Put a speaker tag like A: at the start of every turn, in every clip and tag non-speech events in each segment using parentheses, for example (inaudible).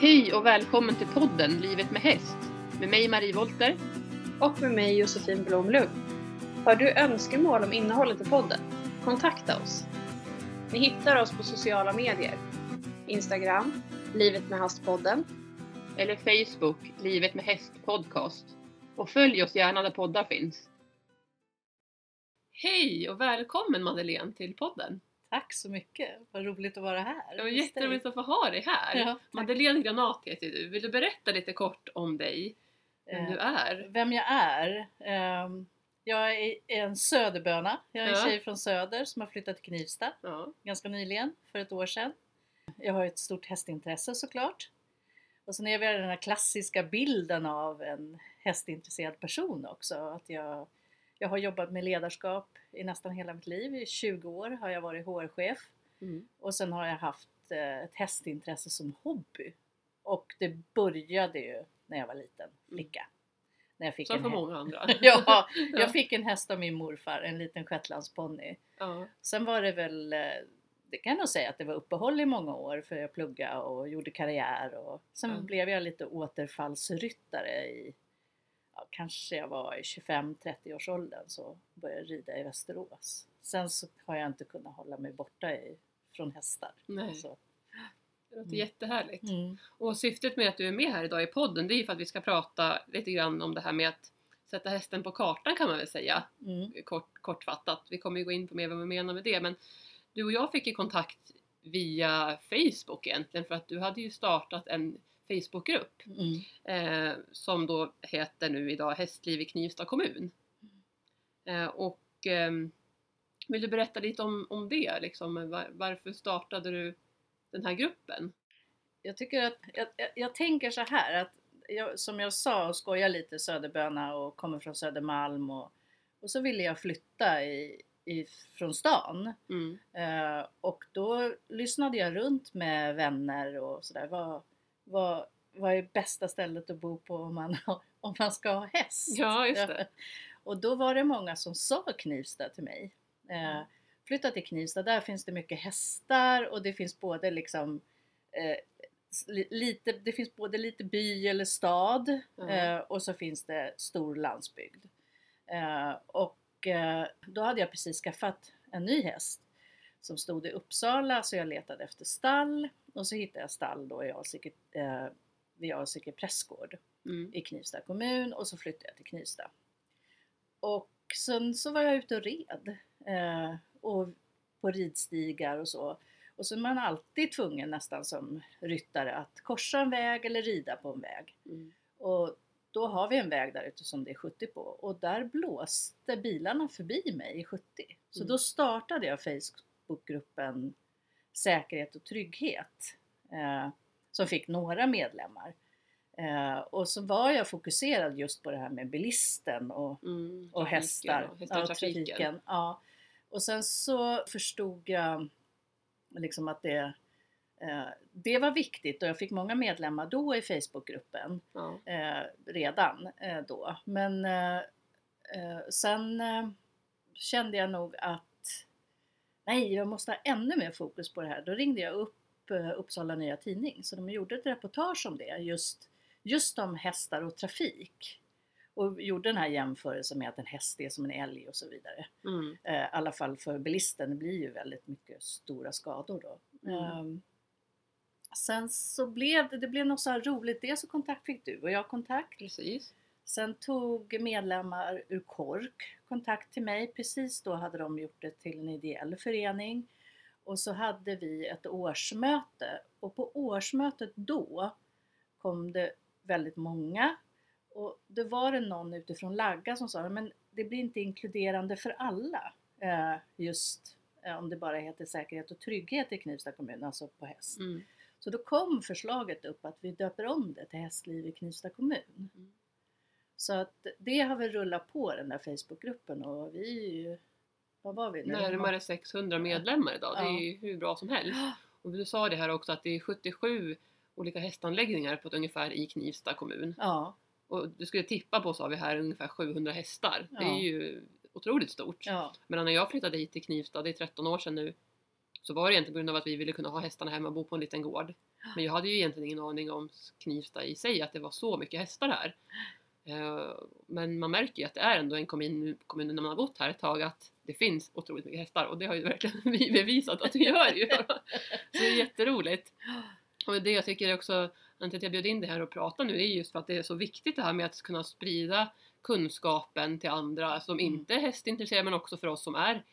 A: Hej och välkommen till podden Livet med häst med mig Marie Volter.
B: Och med mig Josefin Blomlund. Har du önskemål om innehållet i podden? Kontakta oss! Ni hittar oss på sociala medier. Instagram, Livet med Hästpodden.
A: Eller Facebook, Livet med häst podcast. Och följ oss gärna där poddar finns. Hej och välkommen Madeleine till podden.
C: Tack så mycket, vad roligt att vara här.
A: Det var jätteroligt att få ha dig här.
C: Ja, tack.
A: Madeleine Granat heter du. Vill du berätta lite kort om dig? Vem
C: Eh,
A: du är?
C: Vem jag är? Ehm, jag är en söderböna. Jag är en
A: Ja.
C: tjej från Söder som har flyttat till Knivsta
A: Ja.
C: ganska nyligen, för ett år sedan. Jag har ett stort hästintresse såklart. Och sen är jag den här klassiska bilden av en hästintresserad person också. Att jag, jag har jobbat med ledarskap i nästan hela mitt liv. I 20 år har jag varit HR-chef.
A: Mm.
C: Och sen har jag haft eh, ett hästintresse som hobby. Och det började ju när jag var liten flicka. När jag fick
A: Som
C: en
A: för många andra. (laughs)
C: ja, (laughs)
A: Ja.
C: jag fick en häst av min morfar, en liten shetlandsponny.
A: Ja.
C: Sen var det väl, eh, det kan jag nog säga att det var uppehåll i många år för jag pluggade och gjorde karriär. Och sen
A: Ja.
C: blev jag lite återfallsryttare i, ja, kanske jag var i 25-30 års åldern så började jag rida i Västerås. Sen så har jag inte kunnat hålla mig borta i, från hästar.
A: Nej.
C: Så.
A: Det låter
C: Mm.
A: jättehärligt.
C: Mm.
A: Och syftet med att du är med här idag i podden det är ju för att vi ska prata lite grann om det här med att sätta hästen på kartan kan man väl säga.
C: Mm.
A: Kort, kortfattat. Vi kommer ju gå in på mer vad vi menar med det men du och jag fick ju kontakt via Facebook egentligen för att du hade ju startat en Facebookgrupp
C: Mm.
A: eh, som då heter nu idag Hästliv i Knivsta kommun. Eh, och ehm, vill du berätta lite om, om det? Liksom, var, varför startade du den här gruppen?
C: Jag tycker att, jag, jag, tänker så här att jag, som jag sa och skojar lite söderböna och kommer från Södermalm och, och så ville jag flytta i, i, från stan.
A: Mm.
C: Eh, och då lyssnade jag runt med vänner och sådär. Vad, vad, vad är bästa stället att bo på om man, om man ska ha häst?
A: Ja, just det. (laughs)
C: Och då var det många som sa Knivsta till mig. Eh, flytta till Knivsta, där finns det mycket hästar och det finns både liksom eh, li- lite, det finns både lite by eller stad
A: Ja.
C: eh, och så finns det stor landsbygd. Eh, och eh, då hade jag precis skaffat en ny häst som stod i Uppsala så jag letade efter stall och så hittade jag stall då i Alsike, eh, vid Alsike prästgård
A: Mm.
C: i Knivsta kommun och så flyttade jag till Knivsta. Och sen så var jag ute och red eh, och på ridstigar och så. Och så är man alltid tvungen nästan som ryttare att korsa en väg eller rida på en väg.
A: Mm.
C: Och då har vi en väg där ute som det är 70 på och där blåste bilarna förbi mig i 70. Så
A: Mm.
C: då startade jag Facebookgruppen Säkerhet och trygghet eh, som fick några medlemmar. Eh, och så var jag fokuserad just på det här med bilisten och,
A: Mm.
C: och hästar.
A: och hästar och trafiken.
C: Ja. Och sen så förstod jag liksom att det, eh, det var viktigt och jag fick många medlemmar då i Facebookgruppen
A: Ja.
C: eh, redan eh, då. Men sen kände jag nog att nej, jag måste ha ännu mer fokus på det här. Då ringde jag upp eh, Uppsala Nya Tidning så de gjorde ett reportage om det, just, just om hästar och trafik. Och gjorde den här jämförelsen med att en häst är som en älg och så vidare.
A: Mm.
C: Eh, I alla fall för bilisten, det blir ju väldigt mycket stora skador då.
A: Mm.
C: Ehm, sen så blev det, det blev något så roligt, dels så kontakt fick du och jag kontakt.
A: Precis.
C: Sen tog medlemmar ur KORK kontakt till mig, precis då hade de gjort det till en ideell förening. Och så hade vi ett årsmöte och på årsmötet då kom det väldigt många och det var det någon utifrån Lagga som sa men det blir inte inkluderande för alla eh, just eh, om det bara heter säkerhet och trygghet i Knivsta kommun, alltså på häst.
A: Mm.
C: Så då kom förslaget upp att vi döper om det till Hästliv i Knivsta kommun.
A: Mm.
C: Så att det har väl rullat på den där Facebookgruppen och vi är ju, vad var vi nu?
A: Närmare 600 medlemmar idag. Det
C: Ja.
A: är ju hur bra som helst. (gasps) Och du sa det här också att det är 77 olika hästanläggningar på ett ungefär i Knivsta kommun.
C: Ja,
A: Och du skulle tippa på, sa vi här, ungefär 700 hästar. Det
C: Ja.
A: är ju otroligt stort.
C: ja,
A: Men när jag flyttade hit till Knivsta, det är 13 år sedan nu, så var det egentligen på grund av att vi ville kunna ha hästarna hemma och bo på en liten gård. (gasps) Men jag hade ju egentligen ingen aning om Knivsta i sig, att det var så mycket hästar här. Eh, Men man märker ju att det är ändå en kommun, kommun när man har bott här ett tag att det finns otroligt mycket hästar och det har ju verkligen (laughs) vi bevisat att det gör ju. (laughs) Så det är jätteroligt. Och det jag tycker också, anledningen till att jag bjöd in dig här och prata nu, det är just för att det är så viktigt det här med att kunna sprida kunskapen till andra som
C: Mm.
A: inte är hästintresserade men också för oss som är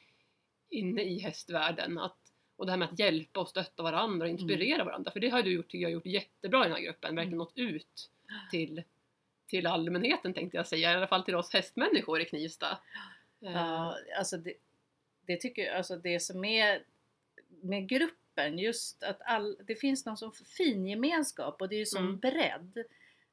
A: inne i hästvärlden. Att, och det här med att hjälpa och stötta varandra och inspirera varandra. För det har du gjort, tycker jag, gjort jättebra i den här gruppen. Verkligen
C: Mm.
A: nått ut till, till allmänheten tänkte jag säga. I alla fall till oss hästmänniskor i Knivsta. Eh,
C: Ja, alltså det, det tycker jag, alltså det som är med gruppen, just att all, det finns någon sån fin gemenskap och det är ju sån
A: Mm.
C: bredd.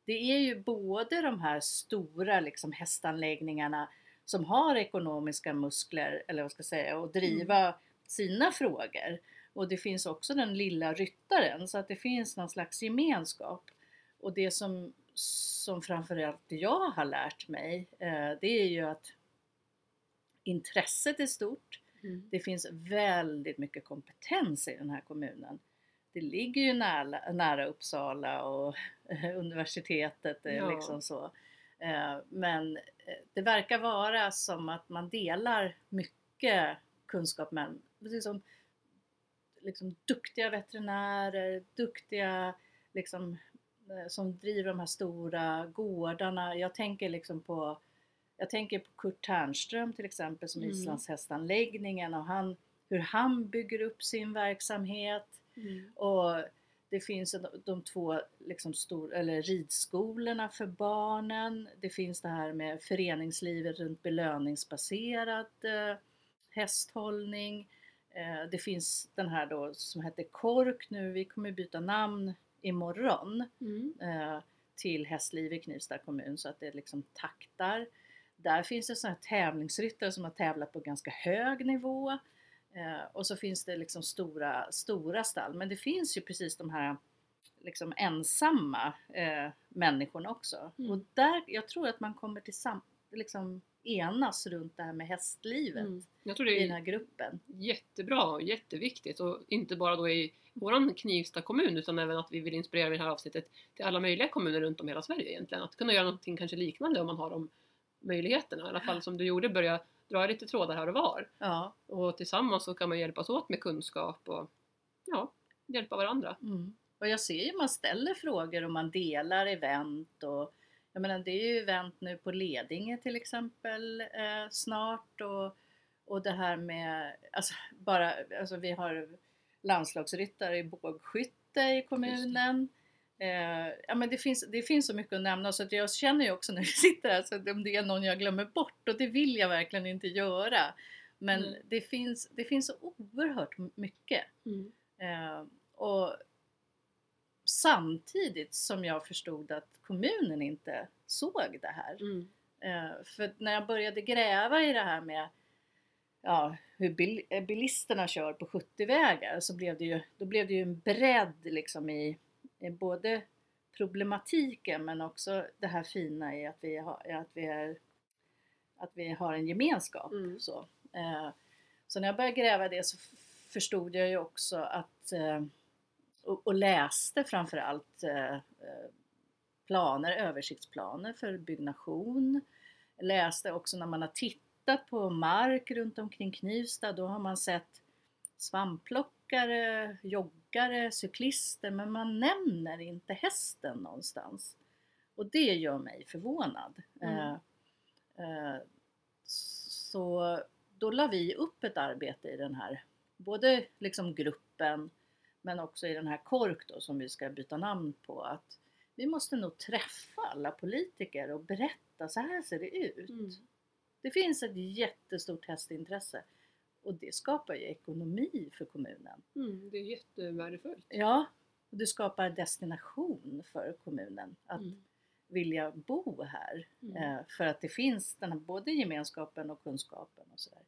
C: Det är ju både de här stora liksom hästanläggningarna som har ekonomiska muskler, eller vad ska jag säga, och driva sina frågor. Och det finns också den lilla ryttaren, så att det finns någon slags gemenskap. Och det som, som framförallt jag har lärt mig, eh, det är ju att intresset är stort.
A: mm.
C: Det finns väldigt mycket kompetens i den här kommunen. Det ligger ju nära, nära Uppsala och (laughs) eh, universitetet. är
A: Ja.
C: Liksom så. Eh, Men eh, det verkar vara som att man delar mycket kunskap med precis som liksom duktiga veterinärer, duktiga liksom, eh, som driver de här stora gårdarna. Jag tänker liksom på jag tänker på Kurt Ternström till exempel som
A: Mm.
C: Islandshästanläggningen och han, hur han bygger upp sin verksamhet.
A: Mm.
C: Och det finns de två liksom stor, eller ridskolorna för barnen. Det finns det här med föreningslivet runt belöningsbaserad eh, hästhållning. Eh, det finns den här då som heter KORK nu, vi kommer byta namn imorgon
A: Mm.
C: eh, till Hästliv i Knivsta kommun så att det liksom taktar. Där finns det sådana här tävlingsryttare som har tävlat på ganska hög nivå. Eh, och så finns det liksom stora, stora stall. Men det finns ju precis de här liksom ensamma eh, människorna också.
A: Mm.
C: Och där, jag tror att man kommer till sam, liksom enas runt det här med hästlivet
A: Mm.
C: I den
A: är
C: här gruppen.
A: jättebra och jätteviktigt och inte bara då i våran Knivsta kommun utan även att vi vill inspirera med det här avsnittet till alla möjliga kommuner runt om i hela Sverige egentligen. Att kunna göra någonting kanske liknande om man har de möjligheterna. I alla fall som du gjorde, börja dra lite trådar här och var.
C: Ja.
A: Och tillsammans så kan man hjälpas åt med kunskap och ja, hjälpa varandra.
C: Mm. Och jag ser ju man ställer frågor och man delar event och jag menar det är ju event nu på Ledinge till exempel eh, snart och, och det här med, alltså bara, alltså vi har landslagsryttare i bågskytte i kommunen. Eh, ja men det finns, det finns så mycket att nämna så att jag känner ju också när vi (laughs) sitter här så att om det är någon jag glömmer bort och det vill jag verkligen inte göra. Men
A: Nej.
C: det, finns, det finns så oerhört mycket.
A: Mm.
C: Eh, och samtidigt som jag förstod att kommunen inte såg det här.
A: Mm.
C: Eh, för när jag började gräva i det här med ja, hur bil, eh, bilisterna kör på 70-vägar så blev det ju, då blev det ju en bredd liksom i, i både problematiken men också det här fina i att vi har, att vi är, att vi har en gemenskap.
A: Mm.
C: Så. Eh, så när jag började gräva det så förstod jag ju också att eh, och, och läste framförallt eh, eh, planer, översiktsplaner för byggnation. Läste också när man har tittat på mark runt omkring Knivsta, då har man sett svampplockare, joggare, cyklister, men man nämner inte hästen någonstans. Och det gör mig förvånad.
A: Mm.
C: Eh, eh, så då la vi upp ett arbete i den här, både liksom gruppen men också i den här KORK då som vi ska byta namn på att vi måste nog träffa alla politiker och berätta så här ser det ut.
A: Mm.
C: Det finns ett jättestort hästintresse och det skapar ju ekonomi för kommunen.
A: Mm. Det är jättevärdefullt.
C: Ja, och det skapar destination för kommunen att
A: Mm.
C: vilja bo här.
A: Mm.
C: Eh, för att det finns den här både gemenskapen och kunskapen och sådär.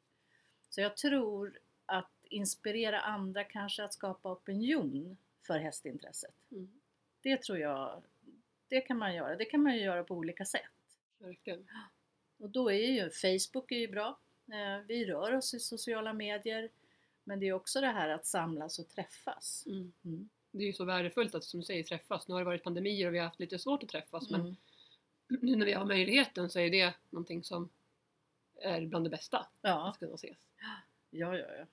C: Så jag tror att inspirera andra kanske att skapa opinion för hästintresset.
A: Mm.
C: Det tror jag, det kan man göra. Det kan man ju göra på olika sätt.
A: Verkligen.
C: Och då är ju Facebook är ju bra. Eh, Vi rör oss i sociala medier Men det är också det här att samlas och träffas.
A: Mm.
C: Mm.
A: Det är ju så värdefullt att som du säger träffas. Nu har det varit pandemier och vi har haft lite svårt att träffas men
C: Mm. (clears throat)
A: nu när vi har möjligheten så är det någonting som är bland det bästa
C: Ja.
A: att kunna ses.
C: Ja, ja, ja.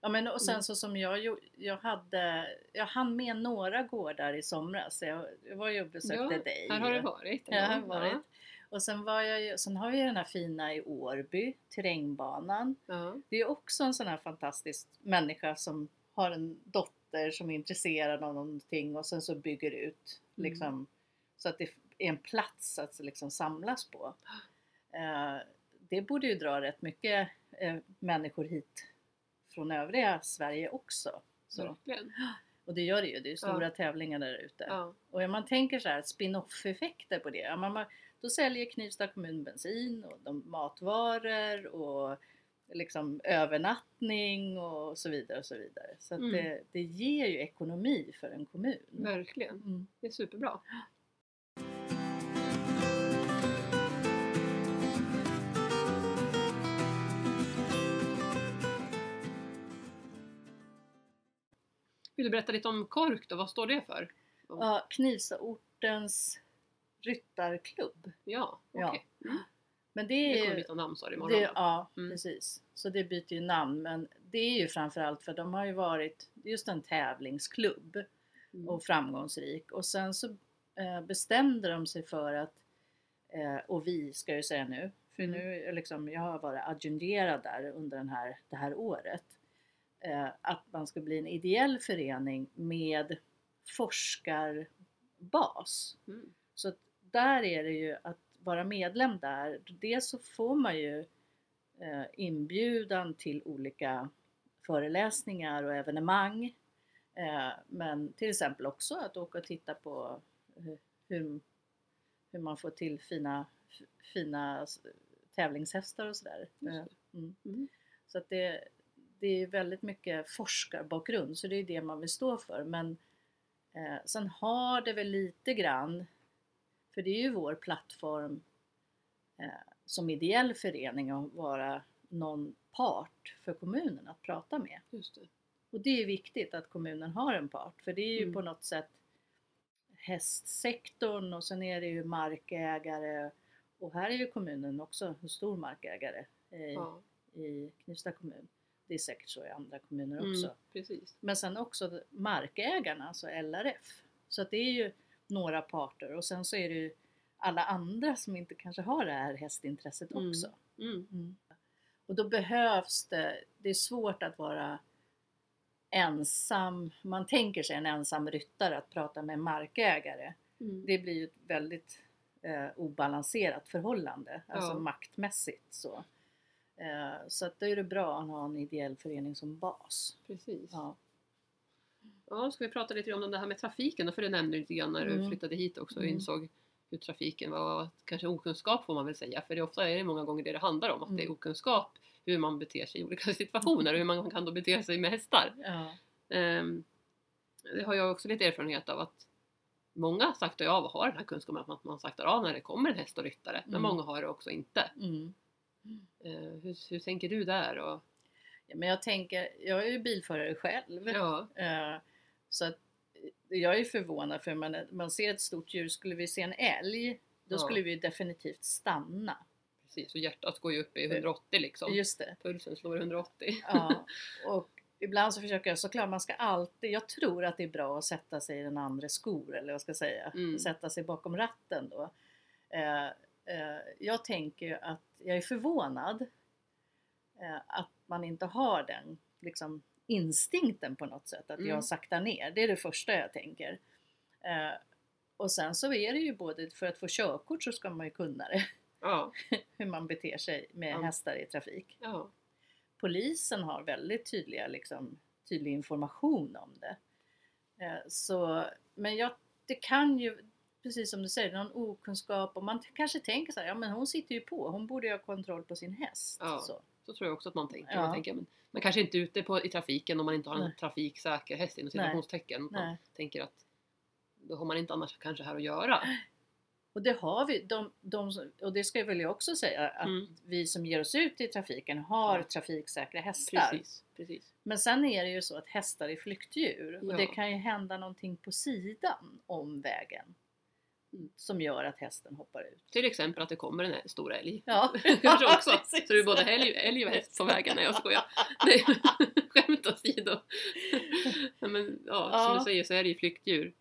C: Ja men och sen
A: Mm.
C: så som jag jag hade, jag hann med några gårdar i somras. Jag, var ju och besökte
A: Ja,
C: dig.
A: Här har det varit.
C: Ja, här har varit. Och sen var jag ju, sen har vi den här fina i Årby, terrängbanan.
A: Ja.
C: Det är också en sån här fantastisk människa som har en dotter som är intresserad av någonting och sen så bygger ut
A: Mm.
C: liksom så att det är en plats att liksom samlas på. Eh, det borde ju dra rätt mycket eh, människor hit från övriga Sverige också. Så.
A: Verkligen.
C: Och det gör det ju, det är ju stora
A: Ja.
C: tävlingar där ute.
A: Ja.
C: Och om man tänker så här spin-off-effekter på det. Man, man- då säljer Knivsta kommun bensin och de matvaror och liksom övernattning och så vidare och så vidare. Så
A: Mm.
C: det, det ger ju ekonomi för en kommun.
A: Verkligen.
C: Mm.
A: Det är superbra. Vill du berätta lite om KORK då? Vad står det för?
C: Ja, Knivstaortens ryttarklubb.
A: Ja, okej.
C: Ja.
A: Mm.
C: Men det
A: Det
C: är
A: kommer
C: ju...
A: byta namn sa du imorgon.
C: Det, ja,
A: Mm.
C: precis. Så det byter ju namn. Men det är ju framförallt för de har ju varit just en tävlingsklubb.
A: Mm.
C: och framgångsrik. Och sen så eh, bestämde de sig för att, eh, och vi ska jag ju säga nu, för
A: Mm.
C: nu liksom, jag har varit adjungerad där under den här, det här året, eh, att man ska bli en ideell förening med forskarbas.
A: Mm.
C: Så att där är det ju att vara medlem där, dels så får man ju eh, inbjudan till olika föreläsningar och evenemang. Eh, men till exempel också att åka och titta på hur- hur, hur man får till fina, fina tävlingshästar och sådär. Eh, mm.
A: Mm.
C: Så att det, det är väldigt mycket forskarbakgrund, så det är det man vill stå för. Men eh, sen har det väl lite grann, för det är ju vår plattform eh, som ideell förening att vara någon part för kommunen att prata med.
A: Just det.
C: Och det är viktigt att kommunen har en part, för det är ju
A: Mm.
C: på något sätt hästsektorn och sen är det ju markägare och här är ju kommunen också en stor markägare i,
A: Ja.
C: i Knivsta kommun. Det är säkert så i andra kommuner
A: Mm.
C: också.
A: Precis.
C: Men sen också markägarna, alltså LRF. Så att det är ju några parter och sen så är det ju alla andra som inte kanske har det här hästintresset
A: Mm.
C: också.
A: Mm.
C: Mm. Och då behövs det, det är svårt att vara ensam, man tänker sig en ensam ryttare att prata med en markägare.
A: Mm.
C: Det blir ju ett väldigt eh, obalanserat förhållande, alltså
A: Ja.
C: maktmässigt så. Eh, så att då är det bra att ha en ideell förening som bas.
A: Precis.
C: Ja.
A: Ja, ska vi prata lite om det här med trafiken då? För det nämnde du lite grann när du
C: Mm.
A: flyttade hit också och
C: Mm.
A: insåg hur trafiken var, kanske okunskap får man väl säga, för det är ofta är det många gånger det det handlar om, att det är
C: Mm.
A: okunskap hur man beter sig i olika (laughs) situationer och hur man kan då bete sig med hästar.
C: Ja.
A: Ehm, det har jag också lite erfarenhet av att många saktar av och har den här kunskapen att man saktar av när det kommer en häst och ryttare, men
C: Mm.
A: många har det också inte.
C: Mm.
A: Ehm, hur, hur tänker du där? Och,
C: Ja, men jag tänker, jag är ju bilförare själv.
A: ja,
C: Eh, så att eh, jag är förvånad för man, man ser ett stort djur, skulle vi se en älg, då
A: Ja.
C: skulle vi definitivt stanna.
A: precis, och hjärtat går ju upp i 180 liksom.
C: Just det.
A: Pulsen slår 180.
C: Ja. Och ibland så försöker jag, såklart man ska alltid, jag tror att det är bra att sätta sig i den andra skor eller vad ska jag säga,
A: Mm.
C: sätta sig bakom ratten då. Eh, eh, jag tänker att jag är förvånad eh, att man inte har den liksom, instinkten på något sätt, att
A: Mm.
C: jag saktar ner. Det är det första jag tänker. Eh, och sen så är det ju både, för att få körkort så ska man ju kunna det,
A: Ja, (laughs)
C: hur man beter sig med
A: Ja.
C: hästar i trafik
A: ja.
C: polisen har väldigt tydliga, liksom, tydlig information om det. Eh, Så, men jag, det kan ju, precis som du säger, någon okunskap och man kanske tänker så här, ja men hon sitter ju på, hon borde ju ha kontroll på sin häst. Så.
A: Så tror jag också att man tänker.
C: Ja.
A: Man, tänker men, man kanske inte är ute på, i trafiken om man inte har en
C: Nej.
A: trafiksäker häst inom citationstecken. Man tänker att då har man inte annars kanske här att göra.
C: Och det har vi, de, de, och det ska jag väl jag också säga, att
A: Mm.
C: vi som ger oss ut i trafiken har
A: Ja.
C: trafiksäkra hästar.
A: Precis, precis.
C: Men sen är det ju så att hästar är flyktdjur och
A: Ja.
C: det kan ju hända någonting på sidan om vägen. Som gör att hästen hoppar ut.
A: Till exempel att det kommer en stor älg.
C: Ja, (laughs)
A: Kanske också. (laughs)
C: precis.
A: Så det är både älg, älg och häst på vägen. Nej jag skojar. Nej, (laughs) skämt åsido. Nej, men ja, som
C: Ja.
A: du säger så är det ju flyktdjur.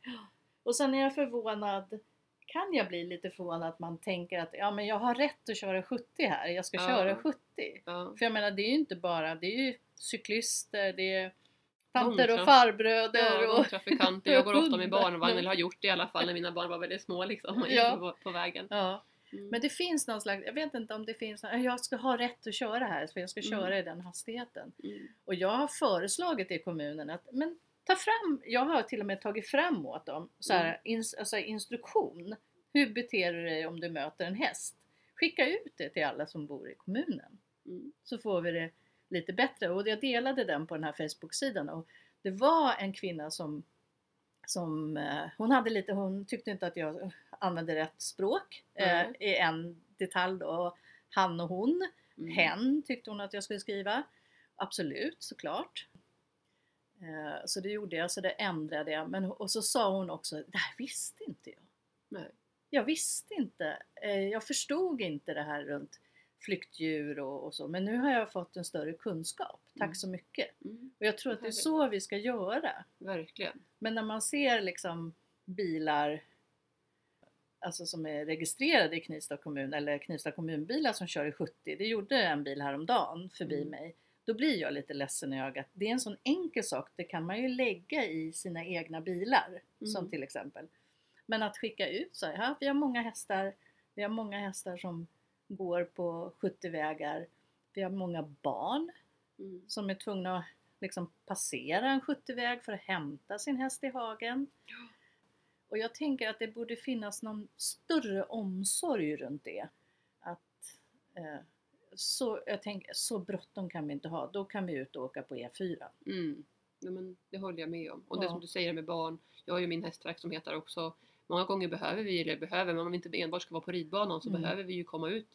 C: Och sen är jag förvånad, kan jag bli lite förvånad att man tänker att ja men jag har rätt att köra 70 här, jag ska
A: Ja.
C: köra 70.
A: Ja.
C: För jag menar det är ju inte bara, det är ju cyklister, det är tanter och farbröder
A: Ja,
C: och...
A: gångtrafikanter. Jag går ofta med (laughs) barnvagn, eller har gjort det i alla fall när mina barn var väldigt små liksom.
C: Ja.
A: På, på vägen.
C: Ja,
A: Mm.
C: men det finns någon slags, jag vet inte om det finns, någon- jag ska ha rätt att köra här för jag ska
A: Mm.
C: köra i den hastigheten.
A: Mm.
C: Och jag har föreslagit i kommunen att men ta fram, jag har till och med tagit fram åt dem så här,
A: Mm.
C: ins, alltså instruktion. Hur beter du dig om du möter en häst? Skicka ut det till alla som bor i kommunen.
A: Mm.
C: Så får vi det lite bättre. Och jag delade den på den här Facebook-sidan och det var en kvinna som som, eh, hon hade lite, hon tyckte inte att jag använde rätt språk eh,
A: Nej.
C: i en detalj då. Han och hon.
A: Mm.
C: Hen tyckte hon att jag skulle skriva. Absolut, såklart. Eh, Så det gjorde jag, så det ändrade jag. Men, och så sa hon också, det här visste inte jag.
A: Nej.
C: Jag visste inte, eh, jag förstod inte det här runt flyktdjur och, och så. Men nu har jag fått en större kunskap. Tack
A: Mm.
C: så mycket.
A: Mm.
C: Och jag tror att det är så vi ska göra.
A: Verkligen.
C: Men när man ser liksom bilar alltså som är registrerade i Knivsta kommun eller Knivsta kommunbilar som kör i 70. Det gjorde en bil häromdagen förbi
A: Mm.
C: mig. Då blir jag lite ledsen i ögat. Det är en sån enkel sak. Det kan man ju lägga i sina egna bilar. Som
A: Mm.
C: till exempel. Men att skicka ut så här, vi har många hästar. Vi har många hästar som går på 70-vägar. Vi har många barn
A: Mm.
C: som är tvungna att liksom passera en 70-väg för att hämta sin häst i hagen. Och jag tänker att det borde finnas någon större omsorg runt det. Att, eh, så, jag tänker, så bråttom kan vi inte ha. Då kan vi ut och åka på E4.
A: Mm. Ja, men det håller jag med om. Och det
C: Ja.
A: som du säger med barn, jag har ju min hästverksamhet där också. Många gånger behöver vi, eller behöver, men om vi inte enbart ska vara på ridbanan så
C: Mm.
A: behöver vi ju komma ut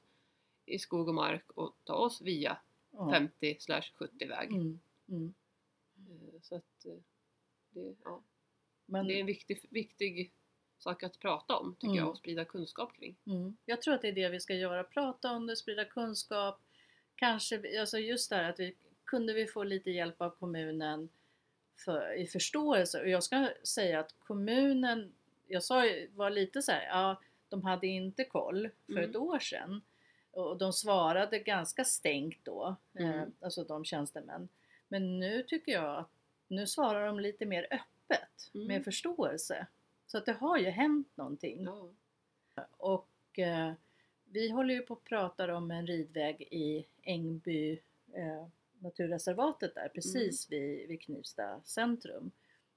A: i skog och mark och ta oss via
C: Ja.
A: 50 70 väg.
C: Mm, mm.
A: Eh, Så att eh, det, ja,
C: Men,
A: det är en viktig, viktig sak att prata om tycker
C: Mm.
A: jag och sprida kunskap kring.
C: mm. Jag tror att det är det vi ska göra. Prata om det, sprida kunskap. Kanske, alltså just det här att vi kunde vi få lite hjälp av kommunen för, i förståelse. Och jag ska säga att kommunen, jag sa, var lite så här, ja de hade inte koll för
A: Mm.
C: ett år sedan. Och de svarade ganska stängt då, eh,
A: Mm.
C: alltså de tjänstemän. Men nu tycker jag att nu svarar de lite mer öppet
A: Mm.
C: med förståelse. Så att det har ju hänt någonting.
A: Ja.
C: Och eh, vi håller ju på att prata om en ridväg i Ängby eh, naturreservatet där precis vid, vid Knivsta centrum.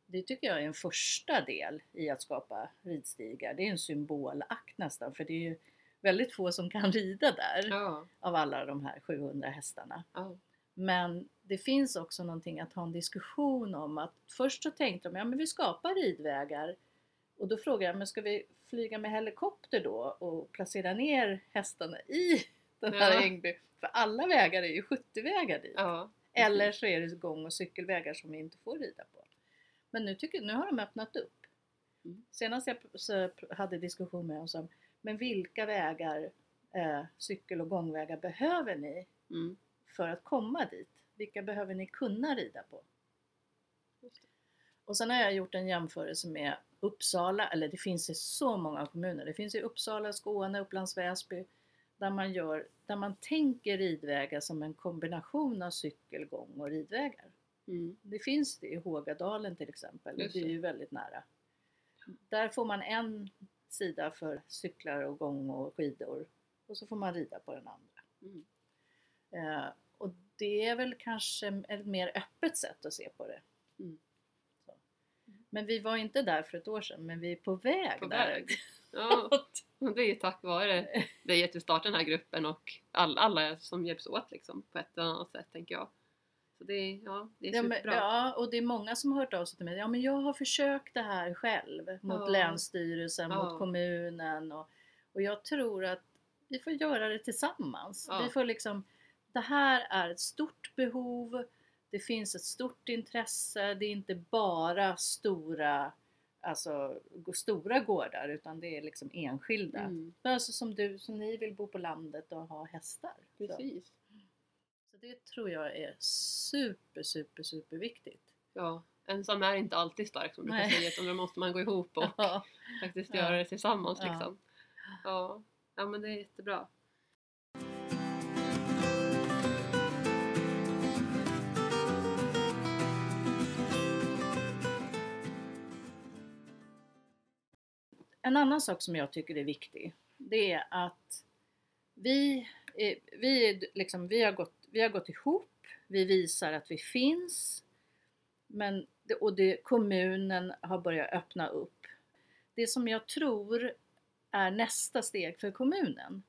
C: Det tycker jag är en första del i att skapa ridstigar. Det är en symbolakt nästan för det är ju väldigt få som kan rida där
A: Ja.
C: av alla de här 700 hästarna.
A: Ja.
C: Men det finns också någonting att ha en diskussion om att först så tänkte de, ja men vi skapar ridvägar och då frågade jag, men ska vi flyga med helikopter då och placera ner hästarna i den här
A: Ja.
C: Ängby? För alla vägar är ju 70-vägar dit.
A: ja.
C: Eller så är det gång och cykelvägar som vi inte får rida på. Men nu, tycker, nu har de öppnat upp.
A: Mm.
C: Senast jag hade diskussion med oss om, men vilka vägar, eh, cykel och gångvägar behöver ni
A: Mm.
C: för att komma dit? Vilka behöver ni kunna rida på? Och sen har jag gjort en jämförelse med Uppsala, eller det finns i så många kommuner. Det finns i Uppsala, Skåne, Upplands Väsby. Där man, gör, där man tänker ridvägar som en kombination av cykel, gång och ridvägar.
A: Mm.
C: Det finns det i Hågadalen till exempel.
A: Just
C: Det är ju väldigt nära. Där får man en sida för cyklar och gång och skidor. Och så får man rida på den andra.
A: Mm.
C: Eh, och det är väl kanske ett mer öppet sätt att se på det.
A: Mm.
C: Men vi var inte där för ett år sedan, men vi är på väg
A: På
C: där.
A: väg. (laughs) Ja, det är ju tack vare dig att du startade den här gruppen och all, alla som hjälps åt liksom på ett eller annat sätt tänker jag. Så det ja, det är
C: Ja, men,
A: superbra.
C: ja, och det är många som har hört av sig till mig. Ja, men jag har försökt det här själv mot
A: Ja.
C: Länsstyrelsen,
A: Ja.
C: mot kommunen och, Och jag tror att vi får göra det tillsammans. Vi får liksom, det här är ett stort behov, det finns ett stort intresse, det är inte bara stora, alltså, stora gårdar utan det är liksom enskilda.
A: Mm,
C: Alltså som du, som ni vill bo på landet och ha hästar.
A: Precis.
C: så det tror jag är super, super, super viktigt.
A: Ja, ensam är inte alltid stark som du brukar
C: Nej.
A: säga utan då måste man gå ihop (laughs) och
C: Ja.
A: faktiskt
C: Ja.
A: göra det tillsammans
C: Ja.
A: liksom. Ja. ja, men det är jättebra.
C: En annan sak som jag tycker är viktig, det är att vi, är, vi, liksom, vi, har gått, vi har gått ihop, vi visar att vi finns, men, och det, kommunen har börjat öppna upp. Det som jag tror är nästa steg för kommunen.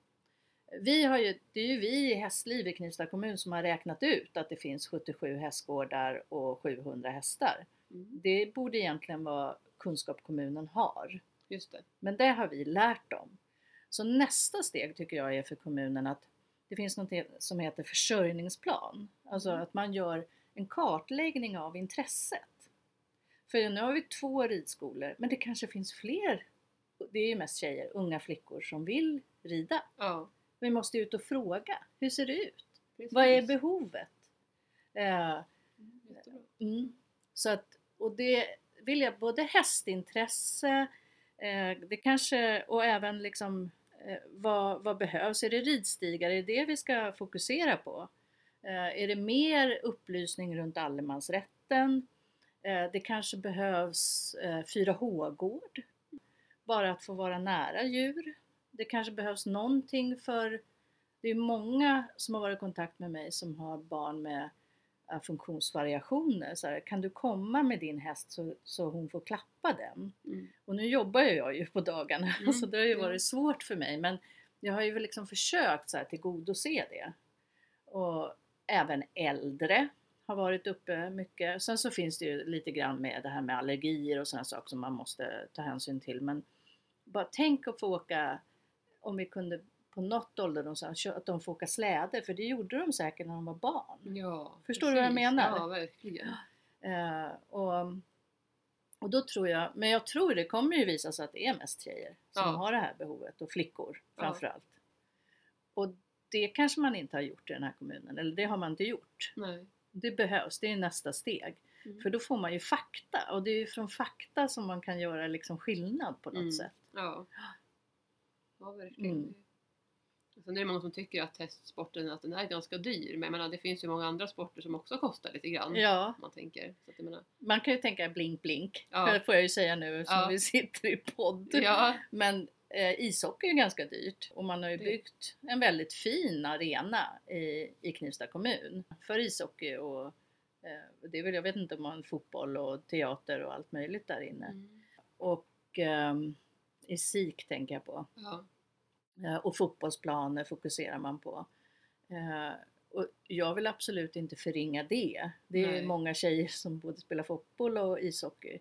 C: Vi har ju, det är ju vi i Hästliv i Knivsta kommun som har räknat ut att det finns 77 hästgårdar och 700 hästar.
A: Mm,
C: Det borde egentligen vara kunskap kommunen har.
A: just det.
C: Men det har vi lärt dem. Så nästa steg tycker jag är för kommunen att det finns något som heter försörjningsplan. Alltså
A: Mm.
C: att man gör en kartläggning av intresset. För nu har vi två ridskolor, men det kanske finns fler, det är ju mest tjejer, unga flickor som vill rida.
A: Ja,
C: Vi måste ut och fråga, hur ser det ut?
A: precis.
C: Vad är behovet? Eh,
A: Mm.
C: Så att, och det vill jag, både hästintresse, eh, det kanske, och även liksom Eh, vad, vad behövs? Är det ridstigar? Är det det vi ska fokusera på? Eh, är det mer upplysning runt allemansrätten? Eh, det kanske behövs 4H-gård, bara att få vara nära djur. Det kanske behövs någonting för, det är många som har varit i kontakt med mig som har barn med eh, funktionsvariationer. Så här, kan du komma med din häst så, så hon får klappa den?
A: Mm.
C: Och nu jobbar ju jag ju på dagarna (laughs)
A: Mm,
C: så det har ju varit svårt för mig men jag har ju liksom försökt så här tillgodose det. Och även äldre har varit uppe mycket. Sen så finns det ju lite grann med det här med allergier och sådana saker som man måste ta hänsyn till. Men bara tänk att få åka, om vi kunde på något ålderdomshem, att de får åka släde, för det gjorde de säkert när de var barn.
A: Ja,
C: Förstår du vad jag menar?
A: Ja, verkligen.
C: Eh, och, och då tror jag, men jag tror det kommer ju visa sig att det är mest tjejer som
A: Ja.
C: har det här behovet och flickor
A: Ja.
C: framförallt. Och det kanske man inte har gjort i den här kommunen, eller det har man inte gjort.
A: Nej.
C: Det behövs, det är nästa steg.
A: Mm.
C: För då får man ju fakta och det är ju från fakta som man kan göra liksom skillnad på något
A: Mm.
C: sätt.
A: Ja. Ja, verkligen.
C: Mm.
A: Sen är det många som tycker att hästsporten att den är ganska dyr. Men menar, det finns ju många andra sporter som också kostar lite grann.
C: Ja,
A: man tänker. Så att menar,
C: man kan ju tänka blink blink,
A: Ja.
C: det (laughs) får jag ju säga nu som
A: Ja.
C: vi sitter i podd.
A: ja,
C: Men eh, ishockey är ju ganska dyrt och man har ju
A: Det-
C: byggt en väldigt fin arena i, i Knivsta kommun för ishockey och eh, det är väl, jag vet inte om man fotboll och teater och allt möjligt där inne.
A: mm.
C: Och ehm, i SIK tänker jag på.
A: ja.
C: Eh, och fotbollsplaner fokuserar man på. Eh, och jag vill absolut inte förringa det. Det är
A: Nej.
C: många tjejer som både spelar fotboll och ishockey.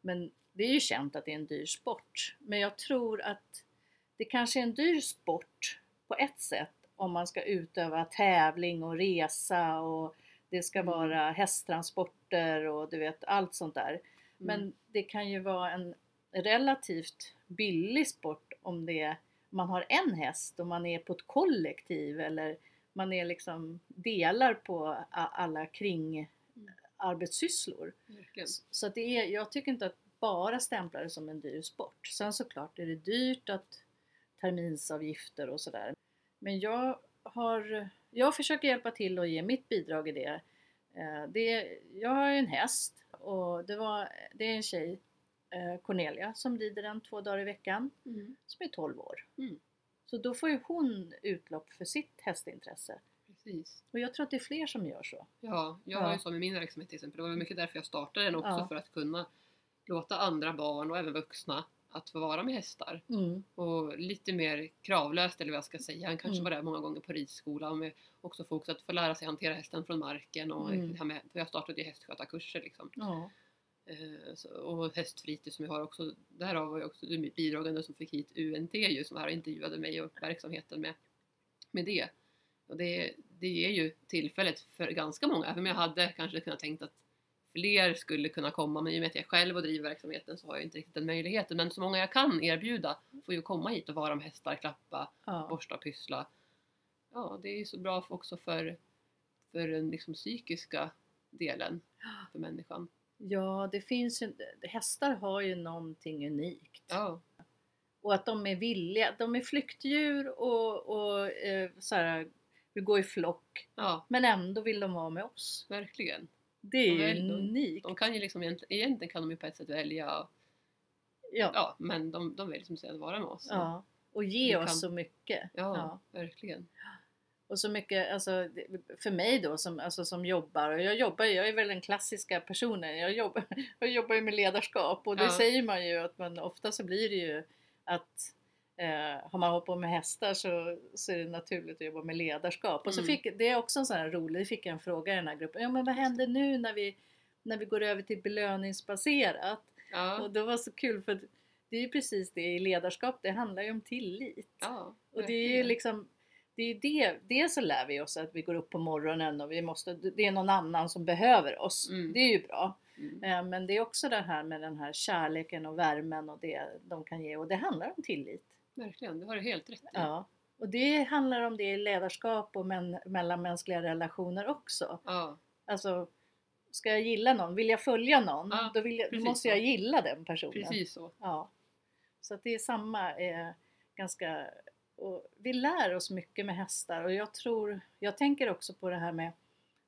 C: Men det är ju känt att det är en dyr sport. Men jag tror att det kanske är en dyr sport på ett sätt om man ska utöva tävling och resa och det ska
A: Mm.
C: vara hästtransporter och du vet allt sånt där. Men
A: Mm.
C: det kan ju vara en relativt billig sport om det är, man har en häst och man är på ett kollektiv eller man är liksom delar på alla kring arbetssysslor.
A: verkligen.
C: Så att det är, jag tycker inte att bara stämpla det som en dyr sport. Sen såklart är det dyrt att terminsavgifter och sådär. Men jag har, jag försöker hjälpa till och ge mitt bidrag i det. Eh, det jag har en häst och det, var, det är en tjej, Cornelia, som rider den två dagar i veckan,
A: Mm.
C: som är 12 år.
A: Mm.
C: Så då får ju hon utlopp för sitt hästintresse.
A: Precis.
C: Och jag tror att det är fler som gör så.
A: Ja, jag
C: Ja.
A: har ju så med min verksamhet till exempel. Det var mycket därför jag startade den också.
C: Ja.
A: För att kunna låta andra barn och även vuxna att få vara med hästar.
C: Mm.
A: Och lite mer kravlöst eller vad jag ska säga. Han kanske
C: Mm.
A: var där många gånger på ridskola. Med också fokus att få lära sig hantera hästen från marken. Och
C: Mm.
A: det här med, för jag startade ju hästskötarkurser liksom.
C: Ja.
A: Eh, och hästfritid som jag har också. Där var jag också bidragande som fick hit UNT ju som här intervjuade mig och verksamheten med, med det. Och det, det ger ju tillfället för ganska många, även om jag hade kanske kunnat tänkt att fler skulle kunna komma men i och med att jag själv och driver verksamheten så har jag inte riktigt den möjligheten. Men så många jag kan erbjuda får ju komma hit och vara med hästar, klappa,
C: Ja.
A: borsta, pyssla. Ja, det är ju så bra också för, för den liksom psykiska delen för människan.
C: Ja, det finns ju, hästar har ju någonting unikt.
A: Ja,
C: Och att de är villiga, de är flyktdjur och, och eh, så här, vill gå i flock.
A: ja
C: Men ändå vill de vara med oss.
A: verkligen.
C: Det är
A: De
C: ju
A: de-
C: unikt.
A: De kan ju liksom egentligen, kan de ju på ett sätt välja,
C: ja.
A: ja, men de, de väljer som sagt att vara med oss.
C: ja. Och ge
A: Du
C: oss
A: kan-
C: så mycket.
A: ja, verkligen.
C: Och så mycket, alltså, för mig då som, alltså, som jobbar, och jag jobbar jag är väl den klassiska personen, jag jobbar, (laughs) jag jobbar ju med ledarskap och det
A: Ja.
C: säger man ju att man ofta så blir det ju att eh, har man hållit på med hästar så, så är det naturligt att jobba med ledarskap. Och så
A: Mm.
C: fick, det är också en sån här rolig, fick jag en fråga i den här gruppen, ja men vad händer nu när vi, när vi går över till belöningsbaserat?
A: Ja,
C: Och det var så kul för det är ju precis det i ledarskap, det handlar ju om tillit.
A: ja,
C: Och det är ju liksom det är det, dels så lär vi oss att vi går upp på morgonen och vi måste, det är någon annan som behöver oss.
A: Mm.
C: Det är ju bra.
A: Mm.
C: Eh, Men det är också det här med den här kärleken och värmen och det de kan ge och det handlar om tillit.
A: Verkligen, du har det helt rätt i.
C: Ja. Och det handlar om det i ledarskap och men, mellanmänskliga relationer också.
A: Ja,
C: Alltså, ska jag gilla någon, vill jag följa någon,
A: Ja,
C: då, jag, då måste
A: så.
C: jag gilla den personen.
A: precis så.
C: Ja. Så det är samma, eh, ganska, och vi lär oss mycket med hästar och jag tror, jag tänker också på det här med,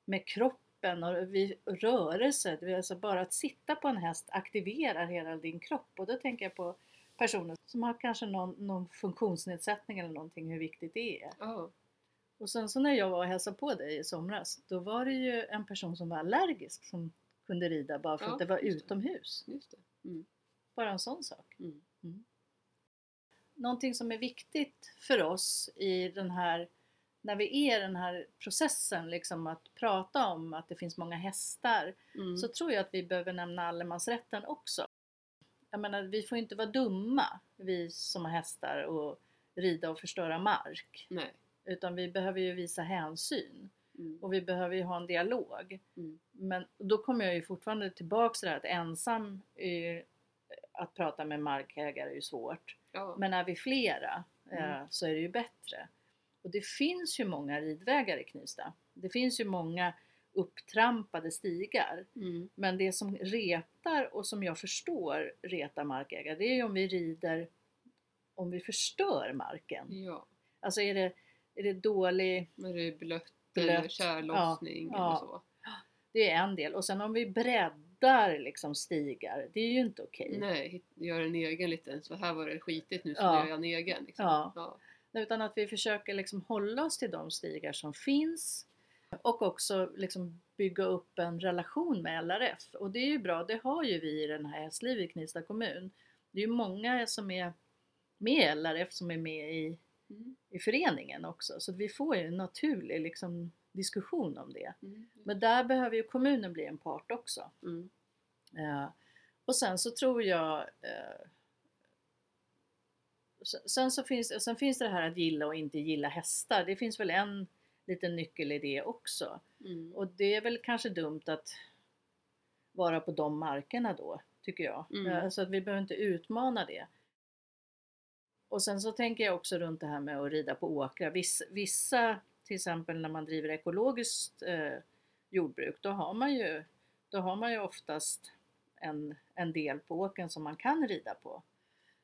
C: med kroppen och vi, rörelse, det vill alltså bara att sitta på en häst aktiverar hela din kropp och då tänker jag på personer som har kanske någon, någon funktionsnedsättning eller någonting, hur viktigt det är.
A: Ja,
C: Och sen så när jag var och hälsade på dig i somras, då var det ju en person som var allergisk som kunde rida bara för
A: Ja,
C: att det var
A: det.
C: utomhus.
A: just det. Mm.
C: Bara en sån sak.
A: Mm.
C: Någonting som är viktigt för oss i den här, när vi är i den här processen, liksom att prata om att det finns många hästar,
A: Mm.
C: så tror jag att vi behöver nämna allemansrätten också. Jag menar, vi får inte vara dumma, vi som har hästar, och rida och förstöra mark.
A: Nej.
C: Utan vi behöver ju visa hänsyn.
A: Mm.
C: Och vi behöver ju ha en dialog.
A: Mm.
C: Men då kommer jag ju fortfarande tillbaks till det här att ensam är, att prata med markägare är ju svårt.
A: Ja.
C: Men är vi flera eh,
A: Mm.
C: så är det ju bättre. Och det finns ju många ridvägar i Knivsta. Det finns ju många upptrampade stigar.
A: Mm.
C: Men det som retar och som jag förstår retar markägare, det är ju om vi rider om vi förstör marken.
A: ja.
C: Alltså är det, är det dålig,
A: När det är blött,
C: Blött,
A: eller tjällossning
C: ja,
A: eller så.
C: det är en del. Och sen om vi breddar liksom stigar, det är ju inte okej.
A: Nej, hit- gör en egen liten, så här var det skitigt nu så
C: Ja.
A: gör jag en egen. Liksom.
C: Ja.
A: Ja.
C: Utan att vi försöker liksom hålla oss till de stigar som finns och också liksom bygga upp en relation med LRF. Och det är ju bra, det har ju vi i den här Hässliv i Knivsta kommun. Det är ju många som är med i LRF som är med i,
A: Mm.
C: i föreningen också. Så vi får ju en naturlig liksom, diskussion om det.
A: Mm.
C: Men där behöver ju kommunen bli en part också.
A: Mm.
C: Eh, och sen så tror jag eh, sen- så finns, sen finns det här att gilla och inte gilla hästar. Det finns väl en liten nyckel i det också.
A: Mm.
C: Och det är väl kanske dumt att vara på de markerna då, tycker jag.
A: Mm.
C: Eh, Så att vi behöver inte utmana det. Och sen så tänker jag också runt det här med att rida på åkrar. Vissa, vissa till exempel när man driver ekologiskt eh, jordbruk, då har man ju, då har man ju oftast en, en del på åkern som man kan rida på.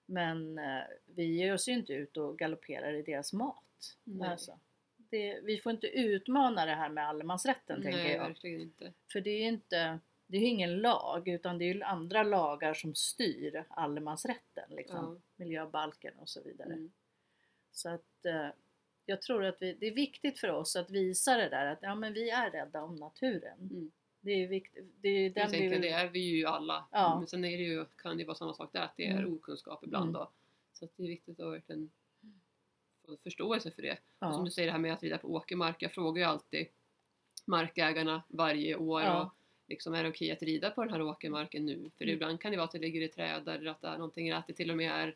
C: Men eh, vi ger oss ju inte ut och galopperar i deras mat.
A: Nej.
C: Alltså, det, vi får inte utmana det här med allemansrätten tänker
A: Nej,
C: jag.
A: verkligen inte.
C: För det är ju inte, det är ingen lag utan det är ju andra lagar som styr allemansrätten. Liksom.
A: Ja.
C: Miljöbalken och så vidare.
A: Mm.
C: Så att eh, jag tror att vi, det är viktigt för oss att visa det där att ja, men vi är rädda om naturen.
A: Mm.
C: Det är viktigt. Det är
A: Jag
C: den vi
A: tänker,
C: vill...
A: det är vi ju alla.
C: Ja.
A: Men sen är det ju, kan det vara samma sak där, att det är
C: Mm.
A: okunskap ibland.
C: Mm.
A: Då. Så det är viktigt att verkligen få förståelse för det. Och som
C: ja.
A: du säger det här med att rida på åkermark. Jag frågar ju alltid markägarna varje år.
C: Ja.
A: Och Liksom, är det okej att rida på den här åkermarken nu? För
C: Mm.
A: ibland kan det vara att det ligger i träd eller att det är någonting, eller att det till och med är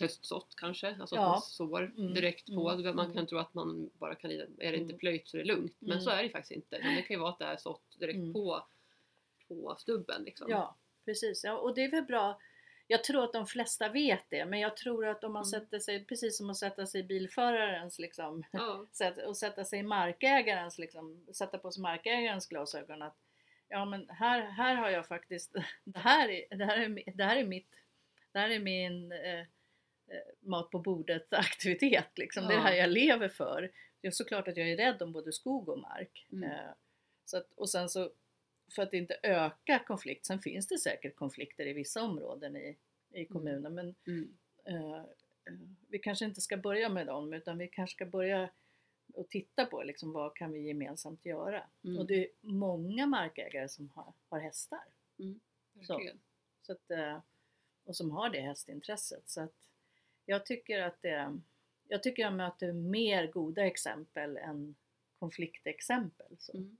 A: höstsått kanske, alltså
C: Ja.
A: att man sår
C: Mm.
A: direkt på.
C: Mm.
A: Man
C: Mm.
A: kan tro att man bara kan rida, är det inte
C: Mm.
A: plöjt så är det lugnt. Men
C: Mm.
A: så är det faktiskt inte. Det kan ju vara att det är sått direkt
C: Mm.
A: på, på stubben. Liksom.
C: Ja, precis. Ja, och det är väl bra. Jag tror att de flesta vet det, men jag tror att om man
A: Mm.
C: sätter sig, precis som att sätta sig i bilförarens liksom,
A: Ja. (laughs)
C: och sätta sig i markägarens, liksom, sätta på sig markägarens glasögon att ja men här, här har jag faktiskt, (laughs) det här är, det här är, det här är mitt, det här är min eh, mat på bordet (laughs) aktivitet liksom. Det är det här
A: Ja.
C: jag lever för. Det är såklart att jag är rädd om både skog och mark.
A: Mm.
C: Eh, så att, och sen så för att inte öka konflikt, sen finns det säkert konflikter i vissa områden i, i kommunen men
A: Mm.
C: eh, eh, vi kanske inte ska börja med dem utan vi kanske ska börja och titta på liksom, vad kan vi gemensamt göra.
A: Mm.
C: Och det är många markägare som har, har hästar Så.
A: Verkligen.
C: så att, eh, och som har det hästintresset. Så att jag tycker att det, jag tycker jag möter mer goda exempel än konfliktexempel. Så.
A: Mm.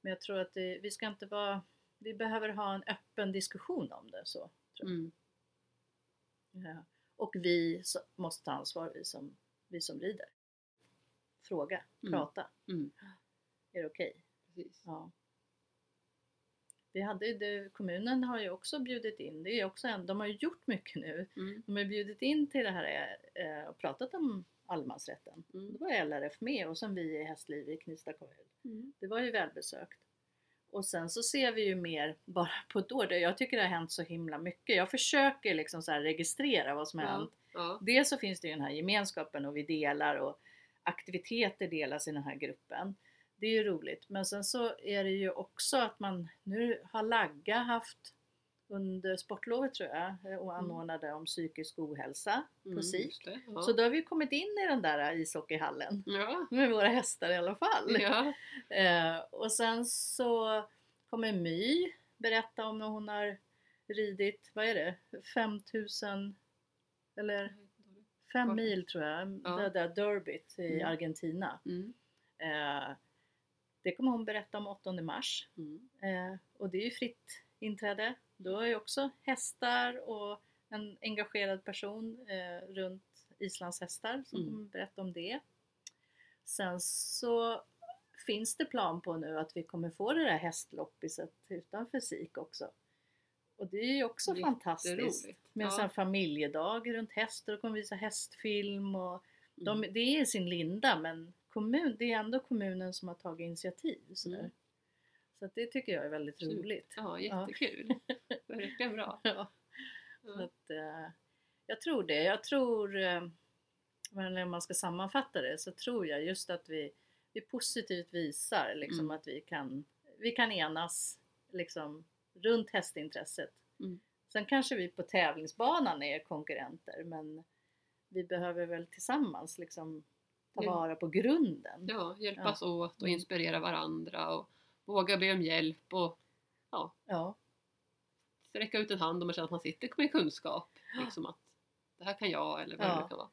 C: Men jag tror att det, vi ska inte vara, vi behöver ha en öppen diskussion om det. Så, tror
A: Mm.
C: Ja. Och vi måste ta ansvar, vi som, vi som rider. Fråga,
A: Mm.
C: prata.
A: Mm.
C: Är det okej?
A: Precis.
C: Ja. Vi hade, det, kommunen har ju också bjudit in, det är också en, de har ju gjort mycket nu.
A: Mm.
C: De har bjudit in till det här eh, och pratat om allemansrätten.
A: Mm.
C: Då var LRF med och sen vi i Hästliv i Knivsta kommun.
A: Mm.
C: Det var ju välbesökt. Och sen så ser vi ju mer bara på ett år. Jag tycker det har hänt så himla mycket. Jag försöker liksom så registrera vad som har
A: Ja.
C: hänt.
A: Ja.
C: Dels så finns det ju den här gemenskapen och vi delar och aktiviteter delas i den här gruppen. Det är ju roligt. Men sen så är det ju också att man nu har Lagga haft under sportlovet tror jag och anordnade om psykisk ohälsa på
A: Mm,
C: SIK.
A: just det. Ja.
C: Så då har vi kommit in i den där ishockeyhallen
A: ja.
C: med våra hästar i alla fall.
A: Ja.
C: Eh, och sen så kommer My berätta om när hon har ridit, vad är det, 5000 eller 5
A: Vart?
C: mil tror jag,
A: Ja.
C: det där derbyt i
A: Mm.
C: Argentina.
A: Mm.
C: Eh, det kommer hon berätta om 8 mars.
A: Mm.
C: Eh, och det är ju fritt inträde. Då är ju också hästar och en engagerad person eh, runt Islands hästar som
A: Mm.
C: kommer berätta om det. Sen så finns det plan på nu att vi kommer få det där hästloppiset utanför SIK också. Och det är ju också fantastiskt. Med en
A: Ja.
C: här familjedag runt hästar och kommer visa hästfilm och de,
A: Mm.
C: det är i sin linda men kommun, det är ändå kommunen som har tagit initiativ. Sådär.
A: Mm.
C: Så det tycker jag är väldigt roligt.
A: Ja, jättekul. (laughs) Verkligen bra.
C: Ja, så
A: Ja.
C: att, eh, jag tror det. Jag tror, eh, men när man ska sammanfatta det så tror jag just att vi, vi positivt visar liksom
A: Mm.
C: att vi kan, vi kan enas liksom, runt hästintresset.
A: Mm.
C: Sen kanske vi på tävlingsbanan är konkurrenter men vi behöver väl tillsammans liksom ta
A: Ja.
C: vara på grunden.
A: Ja, hjälpas åt och
C: Mm.
A: inspirera varandra och våga be om hjälp och
C: Ja,
A: sträcka ut en hand om man känner att man sitter med kunskap. Liksom att det här kan jag eller vad
C: Ja.
A: det kan vara.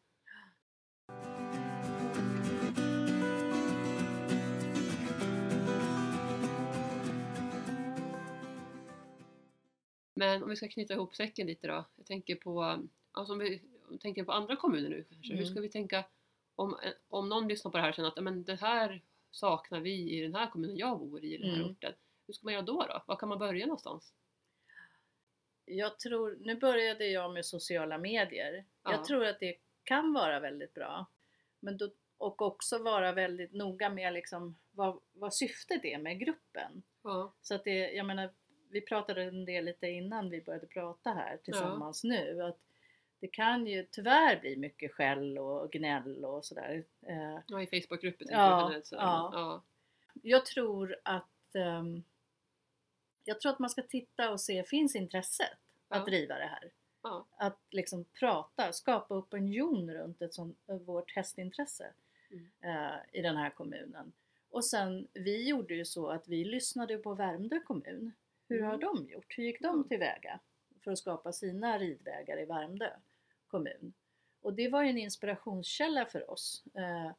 A: Men om vi ska knyta ihop säcken lite då. Jag tänker på, alltså om vi tänker på andra kommuner nu kanske. Hur
C: Mm.
A: ska vi tänka om, om någon lyssnar på det här och känner att men det här saknar vi i den här kommunen jag bor i, i den här
C: Mm.
A: orten. Hur ska man göra då? då? Var kan man börja någonstans?
C: Jag tror, nu började jag med sociala medier.
A: Ja.
C: Jag tror att det kan vara väldigt bra. Men då, och också vara väldigt noga med liksom vad, vad syftet är med gruppen.
A: Ja.
C: Så att det, jag menar, vi pratade en del lite innan vi började prata här tillsammans nu. Att det kan ju tyvärr bli mycket skäll och gnäll och sådär. Eh,
A: Ja, i Facebookgrupper
C: Ja,
A: jag sådär.
C: ja.
A: ja.
C: Jag tror att ehm, jag tror att man ska titta och se, finns intresset att
A: Ja.
C: driva det här?
A: Ja.
C: Att liksom prata, skapa opinion runt ett sånt, eh, vårt hästintresse
A: Mm.
C: eh, i den här kommunen. Och sen, vi gjorde ju så att vi lyssnade på Värmdö kommun. Hur har
A: Mm.
C: de gjort? Hur gick de tillväga för att skapa sina ridvägar i Värmdö kommun? Och det var en inspirationskälla för oss. Eh,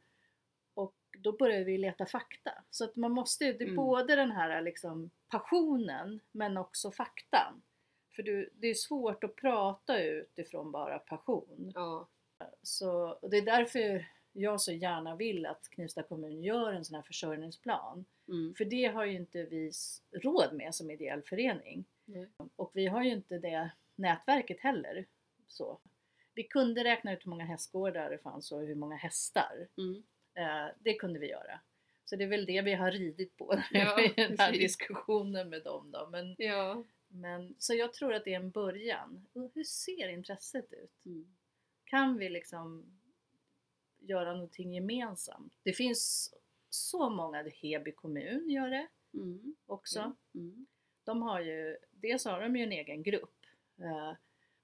C: och då började vi leta fakta. Så att man måste det är
A: Mm.
C: både den här liksom passionen men också faktan. För du, det är svårt att prata utifrån bara passion.
A: Ja.
C: Så, och det är därför jag så gärna vill att Knivsta kommun gör en sån här försörjningsplan.
A: Mm.
C: För det har ju inte vi råd med som ideell förening.
A: Nej.
C: Och vi har ju inte det nätverket heller. Så. Vi kunde räkna ut hur många hästgårdar det fanns och hur många hästar.
A: Mm.
C: Eh, det kunde vi göra. Så det är väl det vi har ridit på (laughs)
A: Ja,
C: i den här
A: precis.
C: diskussionen med dem då. Men,
A: Ja.
C: men, så jag tror att det är en början. Hur ser intresset ut?
A: Mm.
C: Kan vi liksom göra någonting gemensamt? Det finns så många, Heby kommun gör det
A: Mm.
C: också.
A: Mm.
C: De har ju, dels har de ju en egen grupp. eh,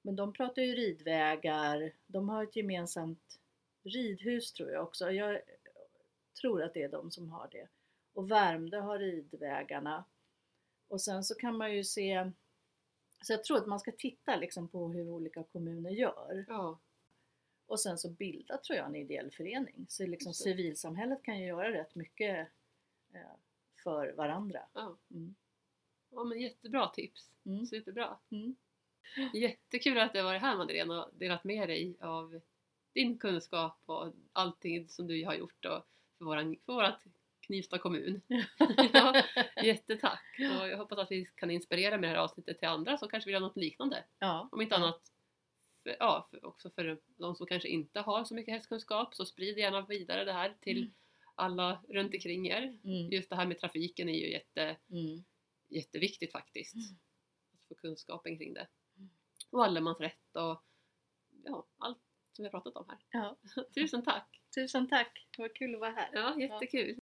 C: Men de pratar ju ridvägar, de har ett gemensamt ridhus tror jag också. Jag tror att det är de som har det. Och Värmdö har ridvägarna. Och sen så kan man ju se, så jag tror att man ska titta liksom på hur olika kommuner gör.
A: Ja.
C: Och sen så bilda tror jag en ideell förening. Så liksom
A: Just det.
C: civilsamhället kan ju göra rätt mycket eh, för varandra.
A: Ja.
C: Mm.
A: ja, men jättebra tips.
C: Mm.
A: Superbra.
C: Mm.
A: Jättekul att du har varit här Madeleine och delat med dig av din kunskap och allting som du har gjort och för, våran, för vårat Knivsta kommun. (laughs) ja, jättetack! Och jag hoppas att vi kan inspirera med det här avsnittet till andra som kanske vill ha något liknande.
C: Ja.
A: Om inte annat för, ja, för, också för de som kanske inte har så mycket hästkunskap så sprid gärna vidare det här till
C: Mm.
A: alla runt omkring er.
C: Mm.
A: Just det här med trafiken är ju jätte,
C: Mm.
A: jätteviktigt faktiskt.
C: Mm.
A: Att få kunskapen kring det. Och allemansrätt och ja, allt som vi har pratat om här.
C: Ja. (laughs)
A: Tusen tack!
C: Tusen tack, vad kul att vara här.
A: Ja, jättekul!